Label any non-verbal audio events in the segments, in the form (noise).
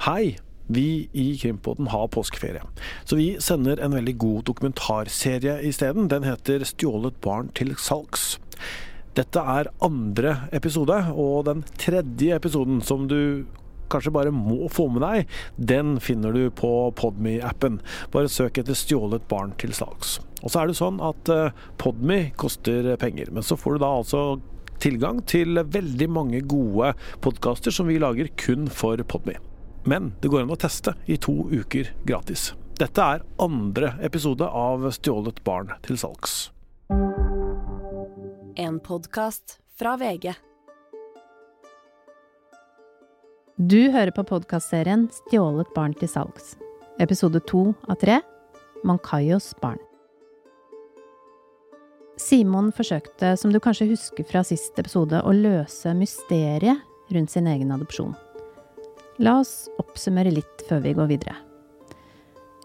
Hei! Vi i Krimpodden har påskeferie, så vi sender en veldig god dokumentarserie isteden. Den heter 'Stjålet barn til salgs'. Dette er andre episode, og den tredje episoden som du kanskje bare må få med deg, den finner du på Podme-appen. Bare søk etter 'Stjålet barn til salgs'. Og så er det sånn at uh, Podme koster penger, men så får du da altså tilgang til veldig mange gode podkaster som vi lager kun for Podme. Men det går an å teste i to uker gratis. Dette er andre episode av Stjålet barn til salgs. En podkast fra VG. Du hører på podkastserien Stjålet barn til salgs. Episode to av tre Mankayos barn. Simon forsøkte, som du kanskje husker fra sist episode, å løse mysteriet rundt sin egen adopsjon. La oss oppsummere litt før vi går videre.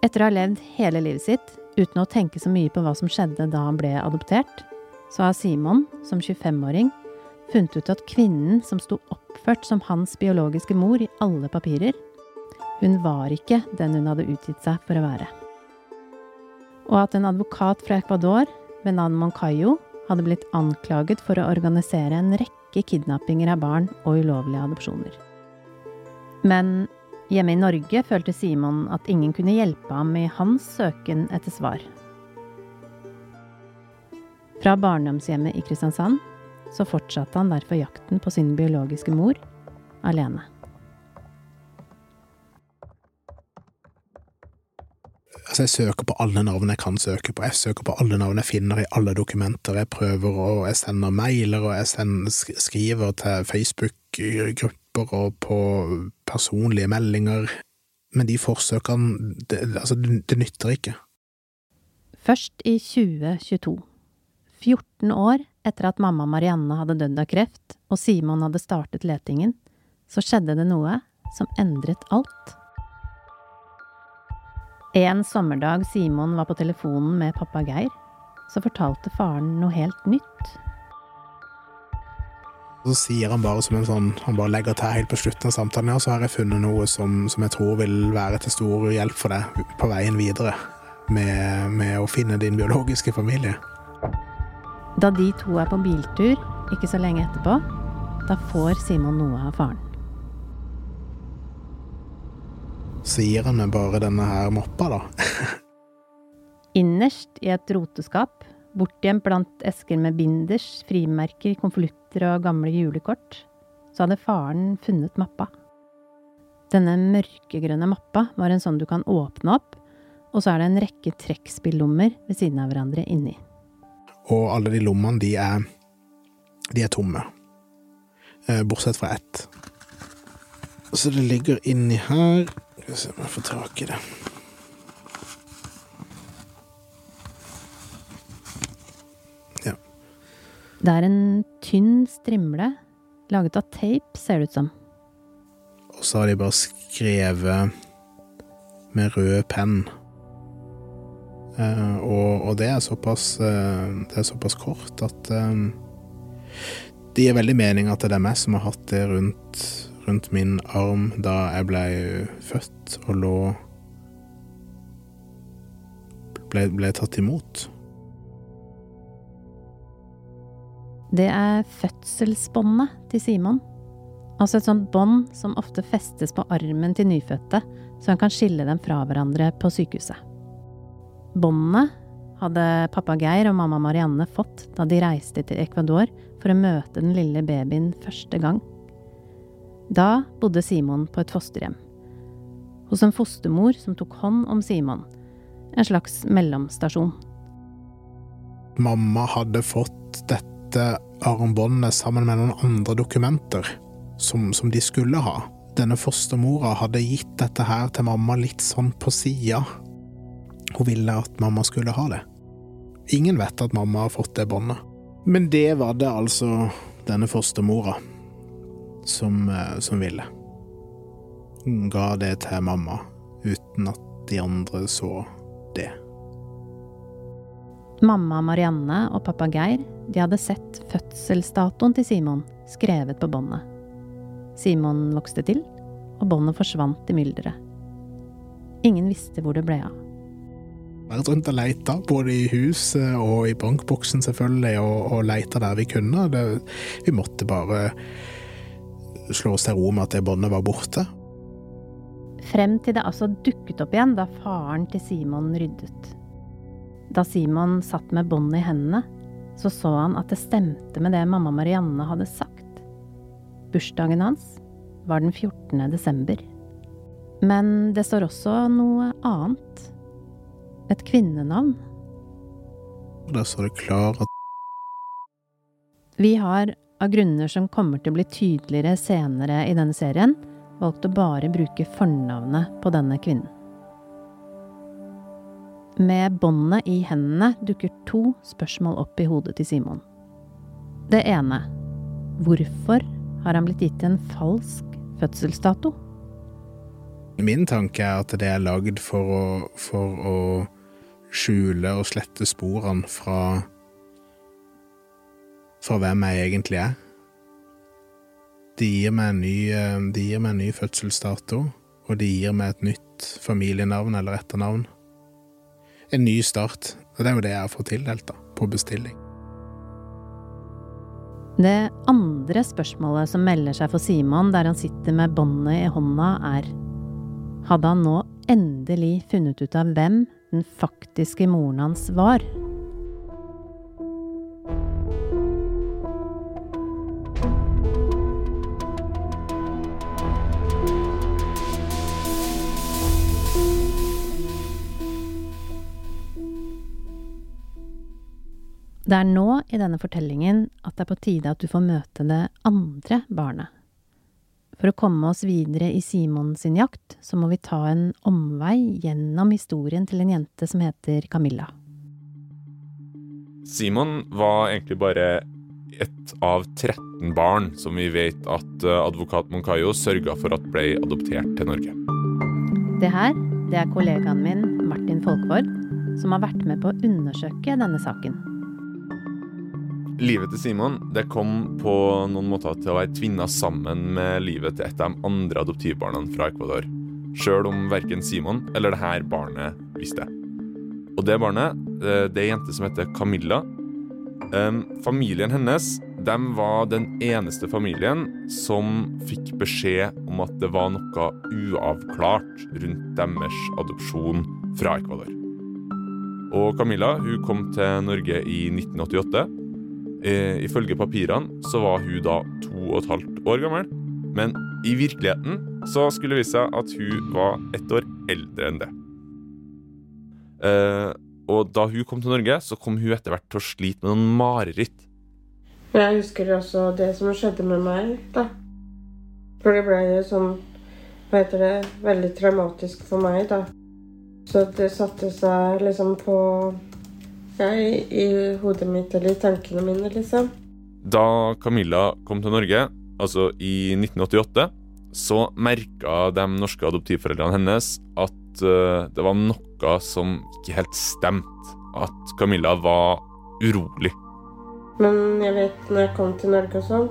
Etter å ha levd hele livet sitt uten å tenke så mye på hva som skjedde da han ble adoptert, så har Simon, som 25-åring, funnet ut at kvinnen som sto oppført som hans biologiske mor i alle papirer, hun var ikke den hun hadde utgitt seg for å være. Og at en advokat fra Ecuador ved navn Moncayo hadde blitt anklaget for å organisere en rekke kidnappinger av barn og ulovlige adopsjoner. Men hjemme i Norge følte Simon at ingen kunne hjelpe ham i hans søken etter svar. Fra barndomshjemmet i Kristiansand så fortsatte han derfor jakten på sin biologiske mor alene. Altså, jeg søker på alle navn jeg kan søke på. Jeg søker på alle navn jeg finner i alle dokumenter. Jeg prøver, og jeg sender mailer, og jeg sender, skriver til Facebook-grupper grupper og på personlige meldinger, men de forsøkene, det, altså, det nytter ikke. Først i 2022, 14 år etter at mamma Marianne hadde dødd av kreft og Simon hadde startet letingen, så skjedde det noe som endret alt. En sommerdag Simon var på telefonen med pappa Geir, så fortalte faren noe helt nytt. Så sier han bare som en sånn Han bare legger til helt på slutten av samtalen ja, så har jeg funnet noe som, som, jeg tror vil være til stor hjelp for deg på veien videre med, med å finne din biologiske familie. Da de to er på biltur ikke så lenge etterpå, da får Simon noe av faren. Så gir han meg bare denne her moppa, da. (laughs) Innerst i et roteskap Bortgjemt blant esker med binders, frimerker, konvolutter og gamle julekort, så hadde faren funnet mappa. Denne mørkegrønne mappa var en sånn du kan åpne opp, og så er det en rekke trekkspillommer ved siden av hverandre inni. Og alle de lommene, de er, de er tomme. Eh, bortsett fra ett. Så det ligger inni her Skal vi se om jeg får tak i det. Det er en tynn strimle, laget av tape, ser det ut som. Og så har de bare skrevet med rød penn. Uh, og, og, det er såpass uh, Det er såpass kort at um, det gir veldig mening at det er meg som har hatt det rundt, rundt min arm da jeg ble født og lå ble, ble tatt imot. Det er fødselsbåndet til Simon. Altså et sånt bånd som ofte festes på armen til nyfødte, så han kan skille dem fra hverandre på sykehuset. Båndet hadde pappa Geir og mamma Marianne fått da de reiste til Ecuador for å møte den lille babyen første gang. Da bodde Simon på et fosterhjem. Hos en fostermor som tok hånd om Simon. En slags mellomstasjon. Mamma hadde fått dette dette armbåndet sammen med noen andre dokumenter som, som de skulle ha. Denne fostermora hadde gitt dette her til mamma litt sånn på sida. Hun ville at mamma skulle ha det. Ingen vet at mamma har fått det båndet. Men det var det altså denne fostermora som, eh, som ville. Hun ga det til mamma uten at de andre så det. Mamma Marianne og pappa Geir de hadde sett fødselsdatoen til Simon skrevet på båndet. Simon vokste til, og båndet forsvant i mylderet. Ingen visste hvor det ble av. Vært rundt og leita, både i huset og i bankboksen selvfølgelig, og, og leita der vi kunne. Det, vi måtte bare slå oss til ro med at det båndet var borte. Frem til det altså dukket opp igjen da faren til Simon ryddet. Da Simon satt med båndet i hendene, så så han at det stemte med det mamma Marianne hadde sagt. Bursdagen hans var den 14. desember. Men det står også noe annet. Et kvinnenavn. Og der står det Klara Vi har, av grunner som kommer til å bli tydeligere senere i denne serien, valgt å bare bruke fornavnet på denne kvinnen. Med båndet i hendene dukker to spørsmål opp i hodet til Simon. Det ene hvorfor har han blitt gitt en falsk fødselsdato? Min tanke er at det er lagd for å, for å skjule og slette sporene fra fra hvem jeg egentlig er. Det gir meg en ny, eh, de gir meg en ny fødselsdato, og de gir meg et nytt familienavn eller etternavn. En ny start. Og det er jo det jeg har fått tildelt, da, på bestilling. Det andre spørsmålet som melder seg for Simon der han sitter med båndet i hånda, er Hadde han nå endelig funnet ut av hvem den faktiske moren hans var? Det er nå i denne fortellingen at det er på tide at du får møte det andre barnet. For å komme oss videre i Simon sin jakt, så må vi ta en omvei gjennom historien til en jente som heter Camilla. Simon var egentlig bare ett av 13 barn som vi vet at eh, advokat Moncayo sørga for at ble adoptert til Norge. Det her, det er kollegaen min Martin Folkvord, som har vært med på å undersøke denne saken. Livet til Simon det kom på noen måter til å være tvinna sammen med livet til et av de andre adoptivbarna fra Ecuador. Sjøl om verken Simon eller dette barnet visste det. Og det barnet, eh, det er ei jente som heter Camilla. Familien hennes de var den eneste familien som fikk beskjed om at det var noe uavklart rundt deres adopsjon fra Ecuador. Og Camilla hun kom til Norge i 1988 Eh, ifølge papirene så var hun da to og et halvt år gammel. Men i virkeligheten så skulle det vise seg at hun var ett år eldre enn det. Eh, og da hun kom til Norge, så kom hun etter hvert til å slite med noen mareritt. Jeg husker også det som skjedde med meg, da. For det ble jo sånn Hva heter det Veldig traumatisk for meg, da. Så det satte seg liksom på ja, i, hodet mitt eller i tankene mine, liksom. Da Camilla kom til Norge, altså i 1988, så merka de norske adoptivforeldrene hennes at uh, det var noe som ikke helt stemte. At Camilla var urolig. Men jeg vet, når jeg kom til Norge og sånn,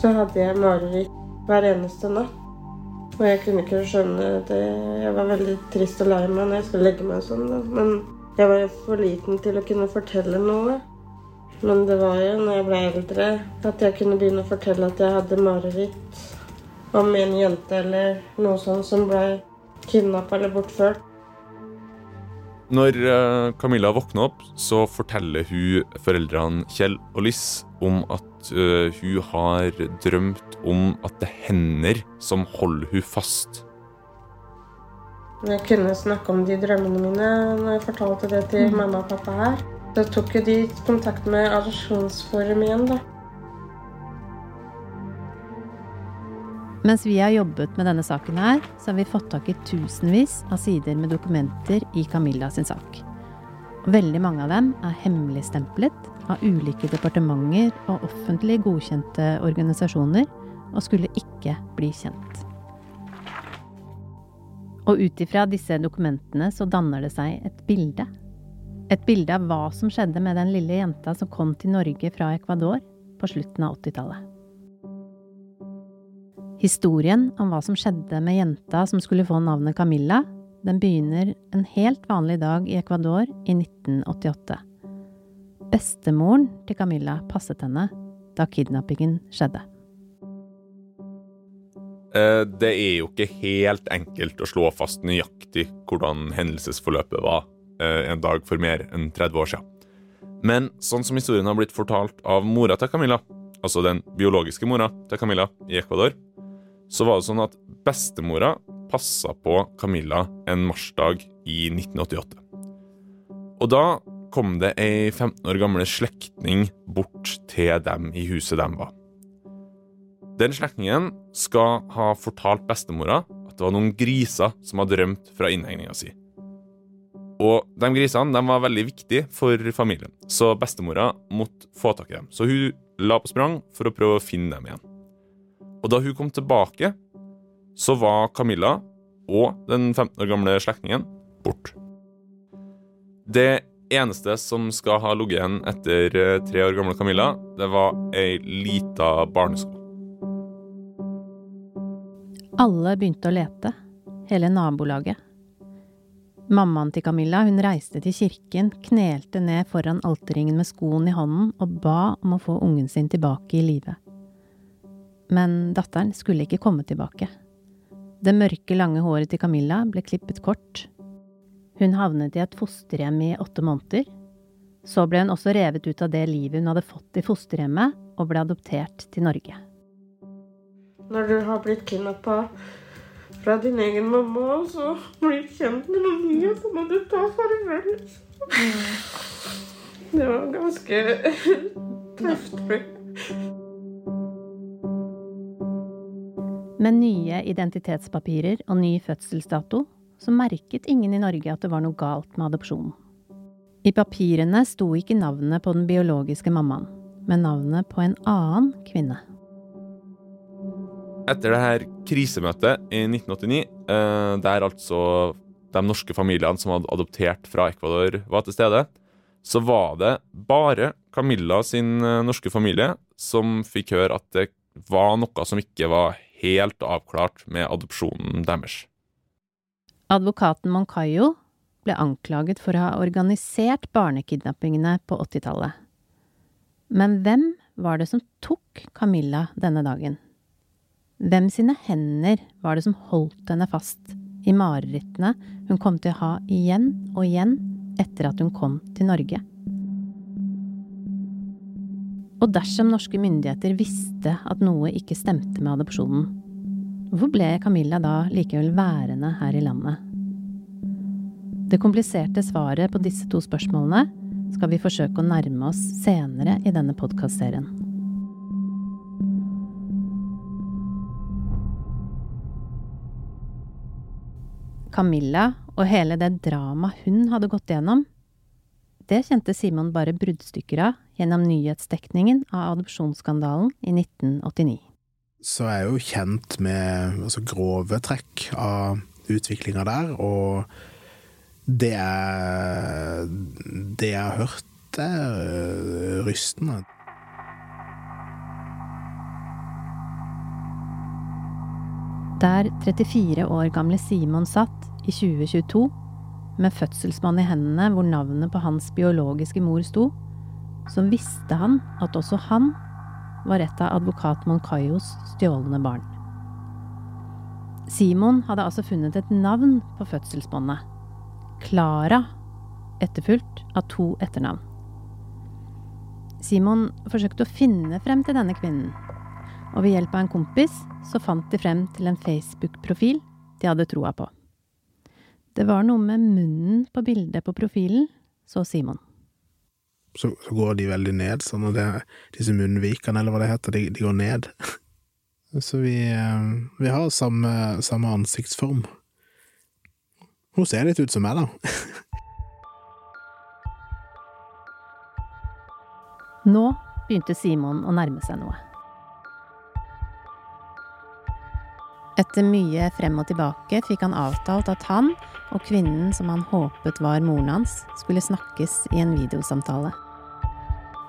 så hadde jeg mareritt hver eneste natt. Og jeg kunne ikke skjønne det. Jeg var veldig trist og lei meg når jeg skulle legge meg og sånn. Men jeg var for liten til å kunne fortelle noe. Men det var jo når jeg ble eldre at jeg kunne begynne å fortelle at jeg hadde mareritt om en jente eller noe sånt som ble kidnappa eller bortført. Når eh, Camilla våkner opp, så forteller hun foreldrene Kjell og Liss om at uh, hun har drømt om at det er hender som holder hun fast. Jeg kunne snakke om de drømmene mine når jeg fortalte det til mm. mamma og pappa her. Da tok jo de kontakt med Adopsjonsforum igjen, da. Mens vi har jobbet med denne saken her, så har vi fått tak i tusenvis av sider med dokumenter i Camilla sin sak. Og veldig mange av dem er hemmeligstemplet av ulike departementer og offentlig godkjente organisasjoner, og skulle ikke bli kjent. Og ut ifra disse dokumentene så danner det seg et bilde. Et bilde av hva som skjedde med den lille jenta som kom til Norge fra Ecuador på slutten av 80-tallet. Historien om hva som skjedde med jenta som skulle få navnet Camilla, den begynner en helt vanlig dag i Ecuador i 1988. Bestemoren til Camilla passet henne da kidnappingen skjedde. Eh, Det er jo ikke helt enkelt å slå fast nøyaktig hvordan hendelsesforløpet var eh, en dag for mer enn 30 år siden. Men sånn som historien har blitt fortalt av mora til Camilla, altså den biologiske mora til Camilla i Ecuador, så var det sånn at bestemora passa på Camilla en marsdag i 1988. Og da kom det ei 15 år gamle slektning bort til dem i huset de var. Den slektningen skal ha fortalt bestemora at det var noen griser som hadde rømt fra innhegninga si. Og de grisene de var veldig viktige for familien, så bestemora måtte få tak i dem. Så hun la på sprang for å prøve å finne dem igjen. Og da hun kom tilbake, så var Camilla og den 15 år gamle slektningen borte. Det eneste som skal ha ligget igjen etter eh, tre år gamle Camilla, det var ei lita barnesko. Alle begynte å lete, hele nabolaget. Mammaen til Camilla hun reiste til kirken, knelte ned foran alterringen med skoen i hånden og ba om å få ungen sin tilbake i live. Men datteren skulle ikke komme tilbake. Det mørke, lange håret til Camilla ble klippet kort. Hun havnet i et fosterhjem i åtte måneder. Så ble hun også revet ut av det livet hun hadde fått i fosterhjemmet, og ble adoptert til Norge. Når du har blitt kidnappa fra din egen mamma, og så du kjent med noen nye, så må du ta farvel. Det var ganske tøft. Med nye identitetspapirer og ny fødselsdato så merket ingen i Norge at det var noe galt med adopsjonen. I papirene sto ikke navnet på den biologiske mammaen, men navnet på en annen kvinne. Etter det her krisemøtet i 1989, eh, der altså de norske familiene som hadde adoptert fra Ecuador, var til stede, så var det bare Camilla sin eh, norske familie som fikk høre at det var noe som ikke var helt avklart med adopsjonen deres. Advokaten Moncayo ble anklaget for å ha organisert barnekidnappingene på 80-tallet. Men hvem var det som tok Camilla denne dagen? Hvem sine hender var det som holdt henne fast i marerittene hun kom til å ha igjen og igjen etter at hun kom til Norge? Og dersom norske myndigheter visste at noe ikke stemte med adopsjonen, hvorfor ble Camilla da likevel værende her i landet? Det kompliserte svaret på disse to spørsmålene skal vi forsøke å nærme oss senere i denne podkastserien. Camilla og hele det dramaet hun hadde gått gjennom, det kjente Simon bare bruddstykker av gjennom nyhetsdekningen av adopsjonsskandalen i 1989. Så jeg er jo kjent med altså, grove trekk av utviklinga der, og det jeg, Det jeg har hørt, er øh, rystende. Der 34 år gamle Simon satt i 2022, med fødselsmann i hendene hvor navnet på hans biologiske mor sto, så visste han at også han var et av advokat Moncayos stjålne barn. Simon hadde altså funnet et navn på fødselsbåndet. Klara, etterfulgt av to etternavn. Simon forsøkte å finne frem til denne kvinnen, og ved hjelp av en kompis så fant de frem til en Facebook-profil de hadde troa på. Det var noe med munnen på bildet på profilen, så Simon. Så, så går de veldig ned, sånn at det, disse munnvikene, eller hva det heter, de, de går ned. (laughs) Så vi, eh, vi har samme, samme ansiktsform. Hun ser litt ut som meg, da. (laughs) Nå begynte Simon å nærme seg noe. Etter mye frem og tilbake fikk han avtalt at han og kvinnen som han håpet var moren hans, skulle snakkes i en videosamtale.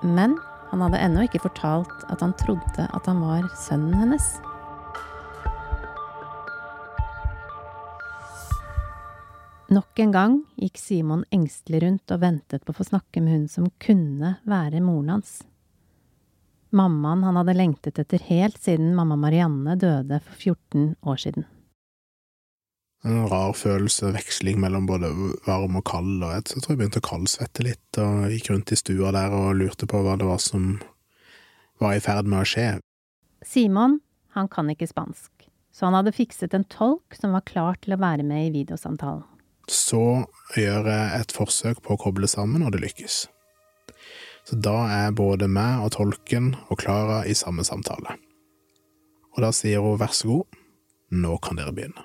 Men han hadde ennå ikke fortalt at han trodde at han var sønnen hennes. Nok en gang gikk Simon engstelig rundt og ventet på å få snakke med hun som kunne være moren hans. Mammaen han hadde lengtet etter helt siden mamma Marianne døde for 14 år siden. En rar følelse, veksling mellom både varm og kald, og jeg tror jeg begynte å kaldsvette litt, og gikk rundt i stua der og lurte på hva det var som var i ferd med å skje. Simon, han kan ikke spansk, så han hadde fikset en tolk som var klar til å være med i videosamtalen. Så gjør jeg et forsøk på å koble sammen, og det lykkes. Så da er både meg og tolken og Klara i samme samtale. Og da sier hun vær så god, nå kan dere begynne.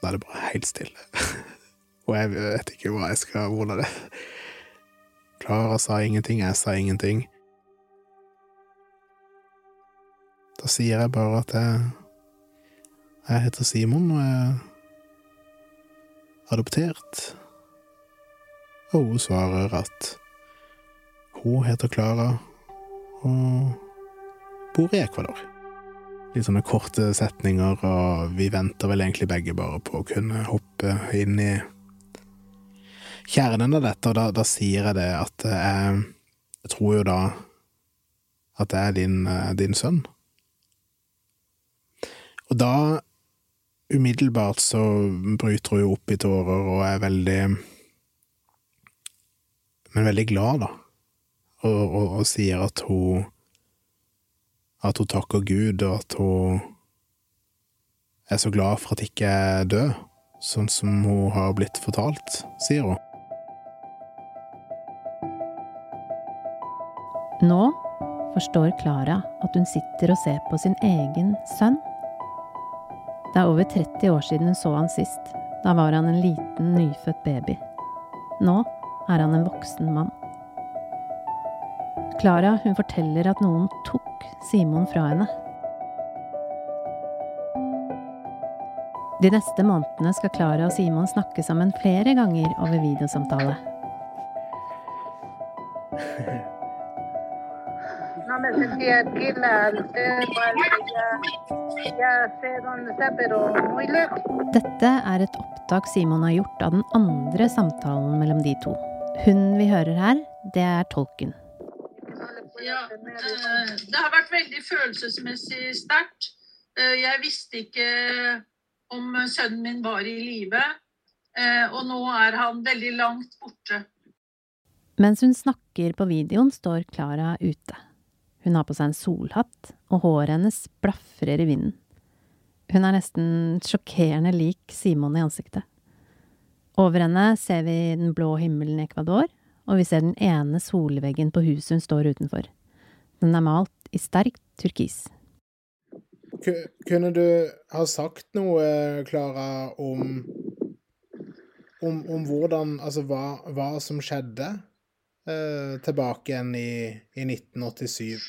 Da er det bare helt stille. (laughs) Og jeg vet ikke hva jeg skal hvordan det Klara sa ingenting, jeg sa ingenting. Da sier jeg bare at jeg, jeg heter Simon, og er adoptert. Og hun svarer at hun heter Klara og bor i Ecuador litt sånne korte setninger, og vi venter vel egentlig begge bare på å kunne hoppe inn i kjernen av dette, og da, da sier jeg det at jeg, jeg, tror jo da at det er din, din sønn. Og da, umiddelbart, så bryter hun jo opp i tårer og er veldig Men veldig glad, da, og, og, og sier at hun at hun takker Gud, og at hun er så glad for at ikke er død, sånn som hun har blitt fortalt, sier hun. Nå forstår Klara at hun sitter og ser på sin egen sønn. Det er over 30 år siden hun så han sist. Da var han en liten, nyfødt baby. Nå er han en voksen mann. Klara hun forteller at noen tok Simon fra henne. De neste månedene skal Klara og Simon snakke sammen flere ganger over videosamtale. Dette er et opptak Simon har gjort av den andre samtalen mellom de to. Hun vi hører her, det er tolken. Ja, eh, det har vært veldig følelsesmessig sterkt. Eh, jeg visste ikke om sønnen min var i live, eh, og nå er han veldig langt borte. Mens hun snakker på videoen, står Klara ute. Hun har på seg en solhatt, og håret hennes blafrer i vinden. Hun er nesten sjokkerende lik Simon i ansiktet. Over henne ser vi den blå himmelen i Ecuador, og vi ser den ene solveggen på huset hun står utenfor. Den er malt i sterkt turkis. Kunne du ha sagt noe, Klara, om, om, om hvordan Altså hva, hva som skjedde eh, tilbake igjen i, i 1987?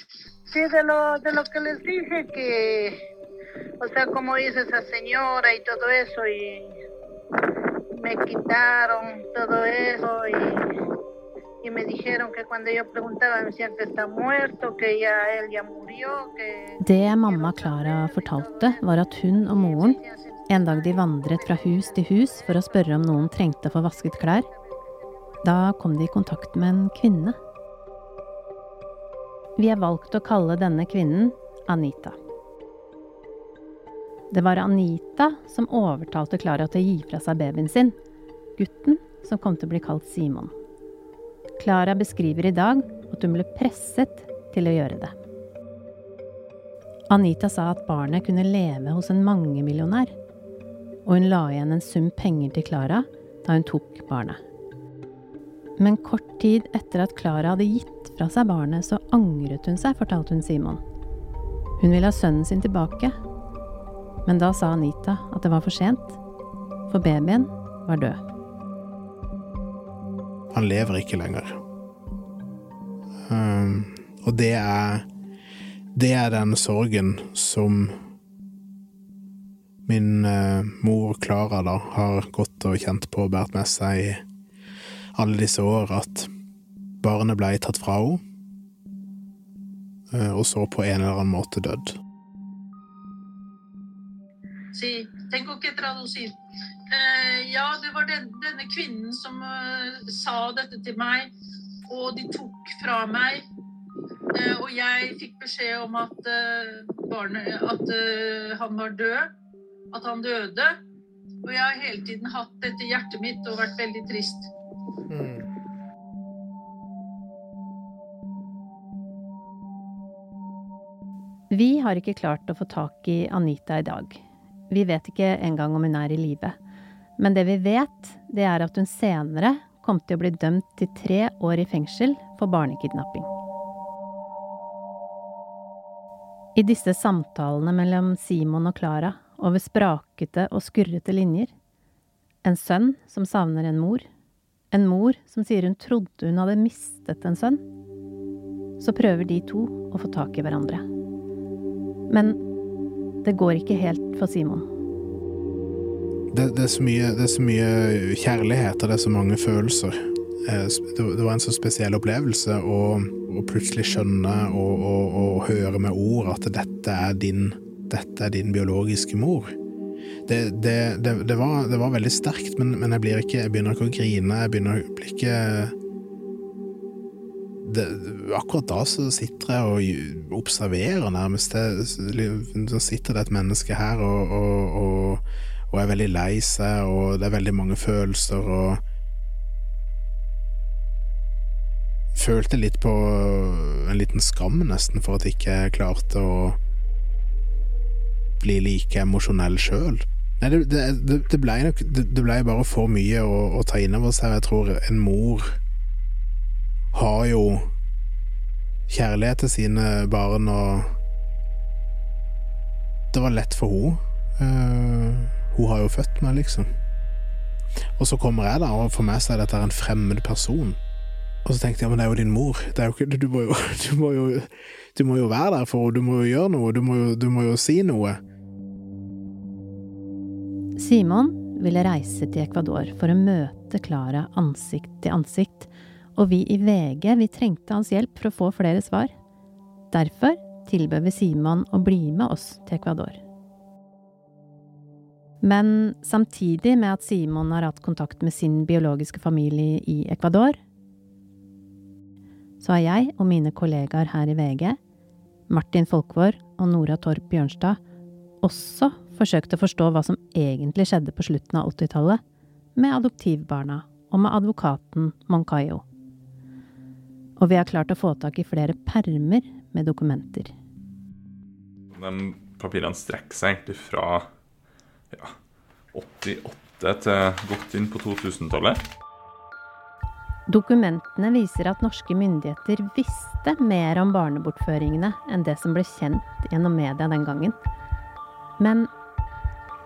Sí, de lo, de lo que les dije que, o sea, como dice esa señora y todo eso, y me quitaron todo eso, y y me dijeron que cuando yo preguntaba me decían que está muerto, que ya él ya murió, que Det mamma Klara fortalte, var at hun og moren en dag de vandret fra hus til hus for å spørre om noen trengte å få vasket klær. Da kom de i kontakt med en kvinne. Vi har valgt å kalle denne kvinnen Anita. Det var Anita som overtalte Klara til å gi fra seg babyen sin, gutten som kom til å bli kalt Simon. Klara beskriver i dag at hun ble presset til å gjøre det. Anita sa at barnet kunne leve hos en mangemillionær, og hun la igjen en sum penger til Klara da hun tok barnet. Men kort tid etter at Klara hadde gitt fra seg barnet, så angret hun seg, fortalte hun Simon. Hun ville ha sønnen sin tilbake, men da sa Anita at det var for sent, for babyen var død. Han lever ikke lenger. Um, og det er Det er den sorgen som min uh, mor Klara da har gått og kjent på og båret med seg i alle disse år, at barnet ble tatt fra henne, uh, og så på en eller annen måte dødd. Sí, å ikke traducir. Eh, ja, det var den, denne kvinnen som uh, sa dette til meg, og de tok fra meg. Eh, og jeg fikk beskjed om at, uh, barnet, at uh, han var død, at han døde. Og jeg har hele tiden hatt dette i hjertet mitt og vært veldig trist. Vi har ikke klart å få tak i Anita i dag. Vi vet ikke engang om hun er i live. Men det vi vet, det er at hun senere kom til å bli dømt til tre år i fengsel for barnekidnapping. I disse samtalene mellom Simon og Klara, over sprakete og skurrete linjer, en sønn som savner en mor, en mor som sier hun trodde hun hadde mistet en sønn, så prøver de to å få tak i hverandre. Men det går ikke helt for Simon. Det, det, er mye, det er så mye kjærlighet, og det er så mange følelser. Eh, Det var en så spesiell opplevelse å, å plutselig skjønne og, og, og høre med ord at dette er din, dette er din biologiske mor. Det, var, det var veldig sterkt, men, men jeg, ikke, jeg begynner ikke å grine. Jeg begynner blir ikke det, Akkurat da så sitter jeg og observerer nærmest. Så sitter det et menneske her og, og, og, og er veldig lei seg, og det er veldig mange følelser, og Følte litt på en liten skam, nesten, for at jeg ikke klarte å bli like emosjonell sjøl. Nei, det, det, det, blei nok det ble bare for mye å, å ta inn over seg. Jeg tror en mor har jo kjærlighet til sine barn, og det var lett for henne. Uh, hun har jo født meg, liksom. Og så kommer jeg, da, og for meg så er dette en fremmed person. Og så tenkte jeg, men det er jo din mor. Jo ikke, du, må jo, (laughs) du, må jo, du må jo være der for henne, du må jo gjøre noe, du må jo, du må jo si noe. Simon ville reise til Ecuador for å møte Klara ansikt til ansikt, og vi i VG vi trengte hans hjelp for å få flere svar. Derfor tilbød vi Simon å bli med oss til Ecuador. Men samtidig med at Simon har hatt kontakt med sin biologiske familie i Ecuador, så har jeg og mine kollegaer her i VG, Martin Folkvår og Nora Torp Bjørnstad, også forsøkt å forstå hva som egentlig skjedde på slutten av 80-tallet, med adoptivbarna og med advokaten Moncayo. Og vi har klart å få tak i flere permer med dokumenter. De papirene strekker seg egentlig fra ja, 88 til godt inn på 2000-tallet. Dokumentene viser at norske myndigheter visste mer om barnebortføringene enn det som ble kjent gjennom media den gangen. Men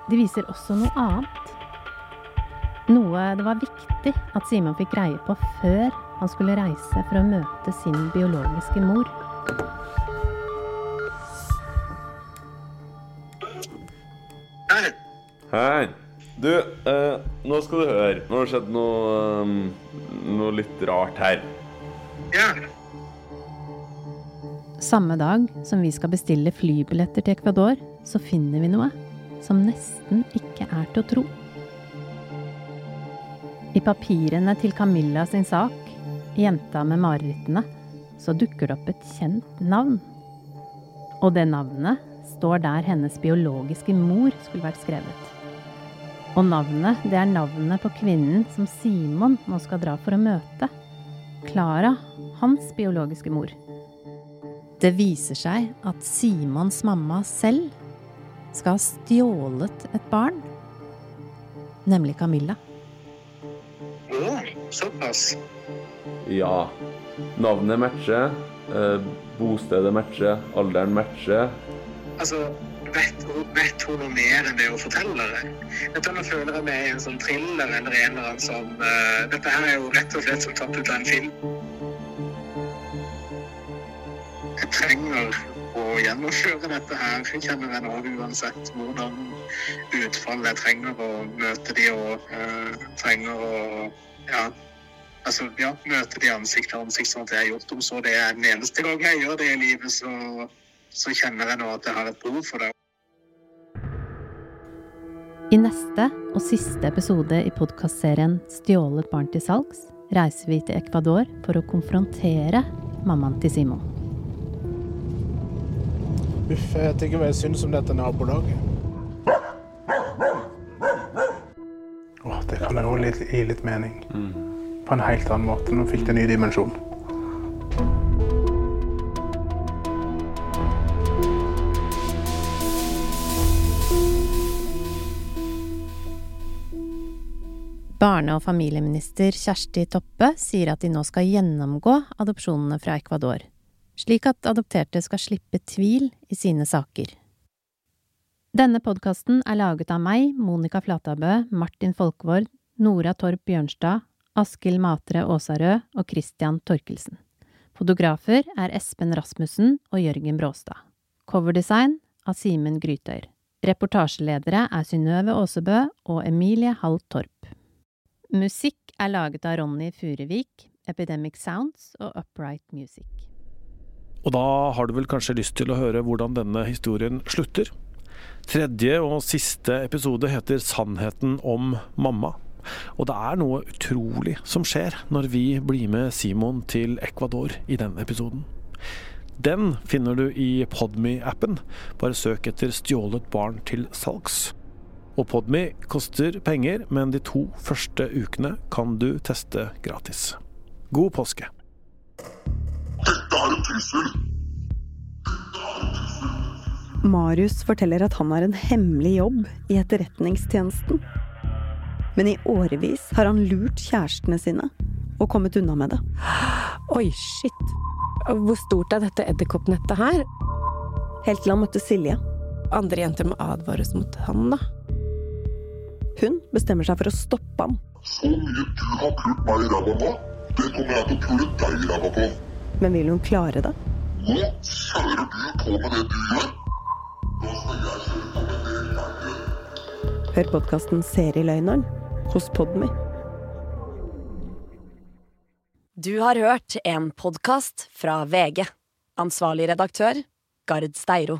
de viser også noe annet. Noe det var viktig at Simon fikk greie på før han skulle reise for å møte sin biologiske mor. Hei. Hei. Du, eh, nå skal du høre. Nå har det skjedd noe, um, noe litt rart her. Ja. Samme dag som vi skal bestille flybilletter til Ecuador, så finner vi noe som nesten ikke er til å tro. I papirene til Camilla sin sak, jenta med marerittene, så dukker det opp et kjent navn. Og det navnet står der hennes biologiske mor skulle vært skrevet. Og navnet, det er navnet på kvinnen som Simon nå skal dra for å møte. Klara, hans biologiske mor. Det viser seg at Simons mamma selv skal ha stjålet et barn. Nemlig Camilla. Å, såpass. Ja. Navnet matcher. Eh, bostedet matcher. Alderen matcher. Altså, vet vet hun noe mer enn det hun forteller? Dette nå føler jeg meg i en sånn thriller eller en eller annen sånn uh, Dette her er jo rett og slett som tatt ut av en film. Jeg trenger å gjennomføre dette her, kjenner jeg nå, uansett hvordan utfall jeg trenger å møte de og uh, trenger å ja, altså, ja, møte de ansikt til ansikt, sånn at jeg har gjort dem. så det er den eneste gang jeg gjør det i livet, så, så kjenner jeg nå at jeg har et behov for det. I neste og siste episode i podkastserien Stjålet barn til salgs reiser vi til Ecuador for å konfrontere mammaen til Simon. Uff, jeg vet ikke hva jeg syns om dette nabolaget. Åh, det kan jo gi litt mening. På en helt annen måte. Nå fikk det en ny dimensjon. Barne- og familieminister Kjersti Toppe sier at de nå skal gjennomgå adopsjonene fra Ecuador, slik at adopterte skal slippe tvil i sine saker. Denne podkasten er laget av meg, Monica Flatabø, Martin Folkvord, Nora Torp Bjørnstad, Askild Matre Aasarød og Christian Torkelsen. Fotografer er Espen Rasmussen og Jørgen Bråstad. Coverdesign av Simen Grytøyr. Reportasjeledere er Synnøve Aasebø og Emilie Hall Torp. Musikk er laget av Ronny Furevik, Epidemic Sounds og Upright Music. Og da har du vel kanskje lyst til å høre hvordan denne historien slutter? Tredje og siste episode heter Sannheten om mamma. Og det er noe utrolig som skjer når vi blir med Simon til Ecuador i den episoden. Den finner du i Podme-appen. Bare søk etter 'Stjålet barn til salgs'. Og Podme koster penger, men de to første ukene kan du teste gratis. God påske. Dette er en trussel! Marius forteller at han har en hemmelig jobb i etterretningstjenesten. Men i årevis har han lurt kjærestene sine og kommet unna med det. Oi, shit. Hvor stort er dette edderkoppnettet her? Helt til han møtte Silje. Andre jenter må advares mot han, da. Hun bestemmer seg for å stoppe ham. Så mye du har pult meg i ræva nå, det kommer jeg til å pule deg i ræva på. Men vil hun klare det? Nå kjører du på med det du gjør. Da skal jeg kjøre på med det jeg gjør. Hør podkasten Serieløgneren hos Podmy. Du har hørt en podkast fra VG. Ansvarlig redaktør, Gard Steiro.